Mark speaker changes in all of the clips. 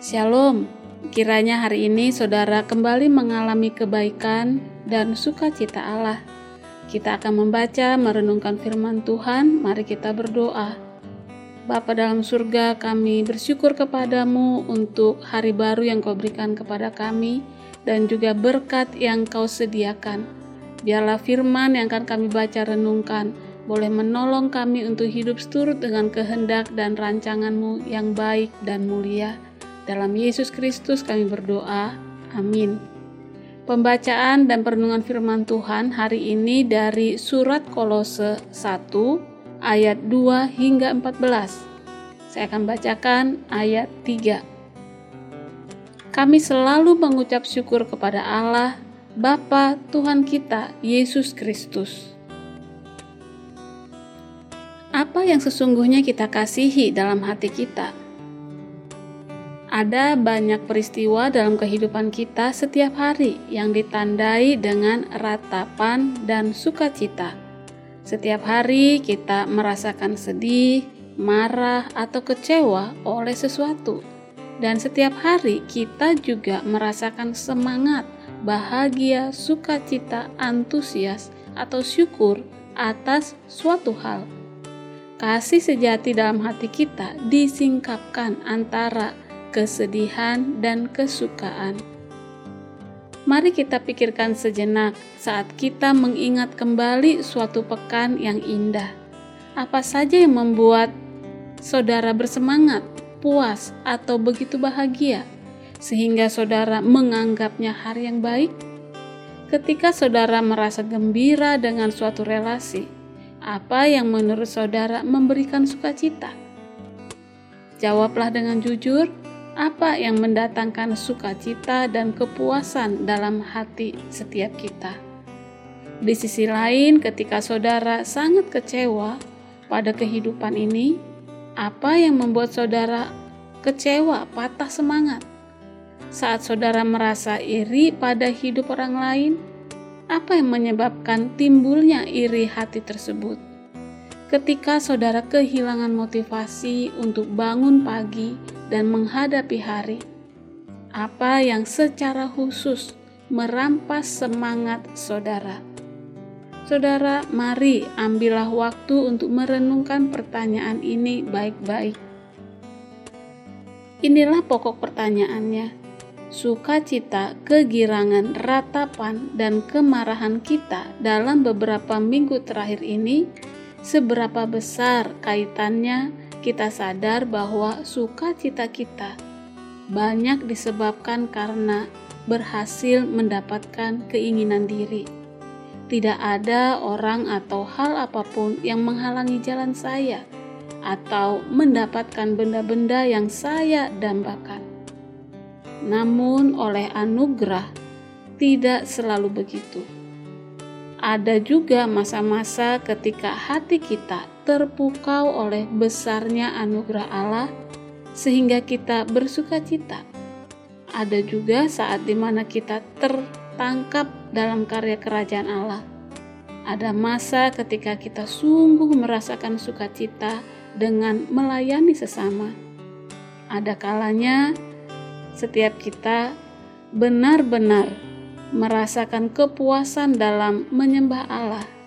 Speaker 1: Shalom, kiranya hari ini saudara kembali mengalami kebaikan dan sukacita Allah. Kita akan membaca, merenungkan firman Tuhan, mari kita berdoa. Bapa dalam surga, kami bersyukur kepadamu untuk hari baru yang kau berikan kepada kami dan juga berkat yang kau sediakan. Biarlah firman yang akan kami baca renungkan, boleh menolong kami untuk hidup seturut dengan kehendak dan rancanganmu yang baik dan mulia. Dalam Yesus Kristus kami berdoa. Amin. Pembacaan dan perenungan firman Tuhan hari ini dari surat Kolose 1 ayat 2 hingga 14. Saya akan bacakan ayat 3. Kami selalu mengucap syukur kepada Allah, Bapa Tuhan kita, Yesus Kristus apa yang sesungguhnya kita kasihi dalam hati kita. Ada banyak peristiwa dalam kehidupan kita setiap hari yang ditandai dengan ratapan dan sukacita. Setiap hari kita merasakan sedih, marah, atau kecewa oleh sesuatu, dan setiap hari kita juga merasakan semangat, bahagia, sukacita, antusias, atau syukur atas suatu hal kasih sejati dalam hati kita disingkapkan antara kesedihan dan kesukaan. Mari kita pikirkan sejenak saat kita mengingat kembali suatu pekan yang indah. Apa saja yang membuat saudara bersemangat, puas, atau begitu bahagia, sehingga saudara menganggapnya hari yang baik? Ketika saudara merasa gembira dengan suatu relasi, apa yang menurut saudara memberikan sukacita? Jawablah dengan jujur, apa yang mendatangkan sukacita dan kepuasan dalam hati setiap kita. Di sisi lain, ketika saudara sangat kecewa pada kehidupan ini, apa yang membuat saudara kecewa, patah semangat? Saat saudara merasa iri pada hidup orang lain, apa yang menyebabkan timbulnya iri hati tersebut? Ketika saudara kehilangan motivasi untuk bangun pagi dan menghadapi hari, apa yang secara khusus merampas semangat saudara? Saudara, mari ambillah waktu untuk merenungkan pertanyaan ini baik-baik. Inilah pokok pertanyaannya sukacita, kegirangan, ratapan, dan kemarahan kita dalam beberapa minggu terakhir ini, seberapa besar kaitannya kita sadar bahwa sukacita kita banyak disebabkan karena berhasil mendapatkan keinginan diri. Tidak ada orang atau hal apa pun yang menghalangi jalan saya atau mendapatkan benda-benda yang saya dambakan namun oleh anugerah tidak selalu begitu. Ada juga masa-masa ketika hati kita terpukau oleh besarnya anugerah Allah, sehingga kita bersuka cita. Ada juga saat di mana kita tertangkap dalam karya kerajaan Allah. Ada masa ketika kita sungguh merasakan sukacita dengan melayani sesama. Ada kalanya setiap kita benar-benar merasakan kepuasan dalam menyembah Allah.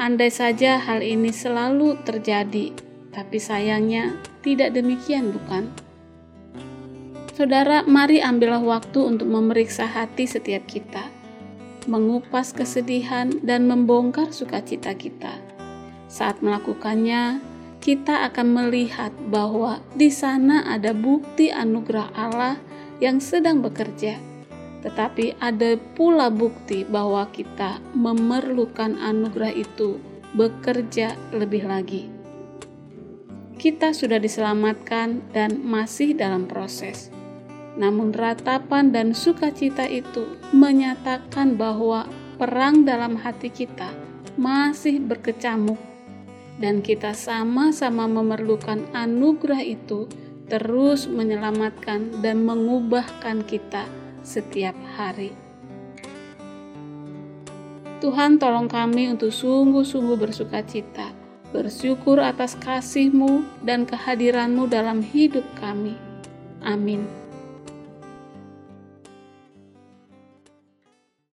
Speaker 1: Andai saja hal ini selalu terjadi, tapi sayangnya tidak demikian, bukan? Saudara, mari ambillah waktu untuk memeriksa hati setiap kita, mengupas kesedihan, dan membongkar sukacita kita. Saat melakukannya, kita akan melihat bahwa di sana ada bukti anugerah Allah yang sedang bekerja. Tetapi ada pula bukti bahwa kita memerlukan anugerah itu bekerja lebih lagi. Kita sudah diselamatkan dan masih dalam proses. Namun ratapan dan sukacita itu menyatakan bahwa perang dalam hati kita masih berkecamuk dan kita sama-sama memerlukan anugerah itu terus menyelamatkan dan mengubahkan kita setiap hari. Tuhan tolong kami untuk sungguh-sungguh bersuka cita, bersyukur atas kasih-Mu dan kehadiran-Mu dalam hidup kami. Amin.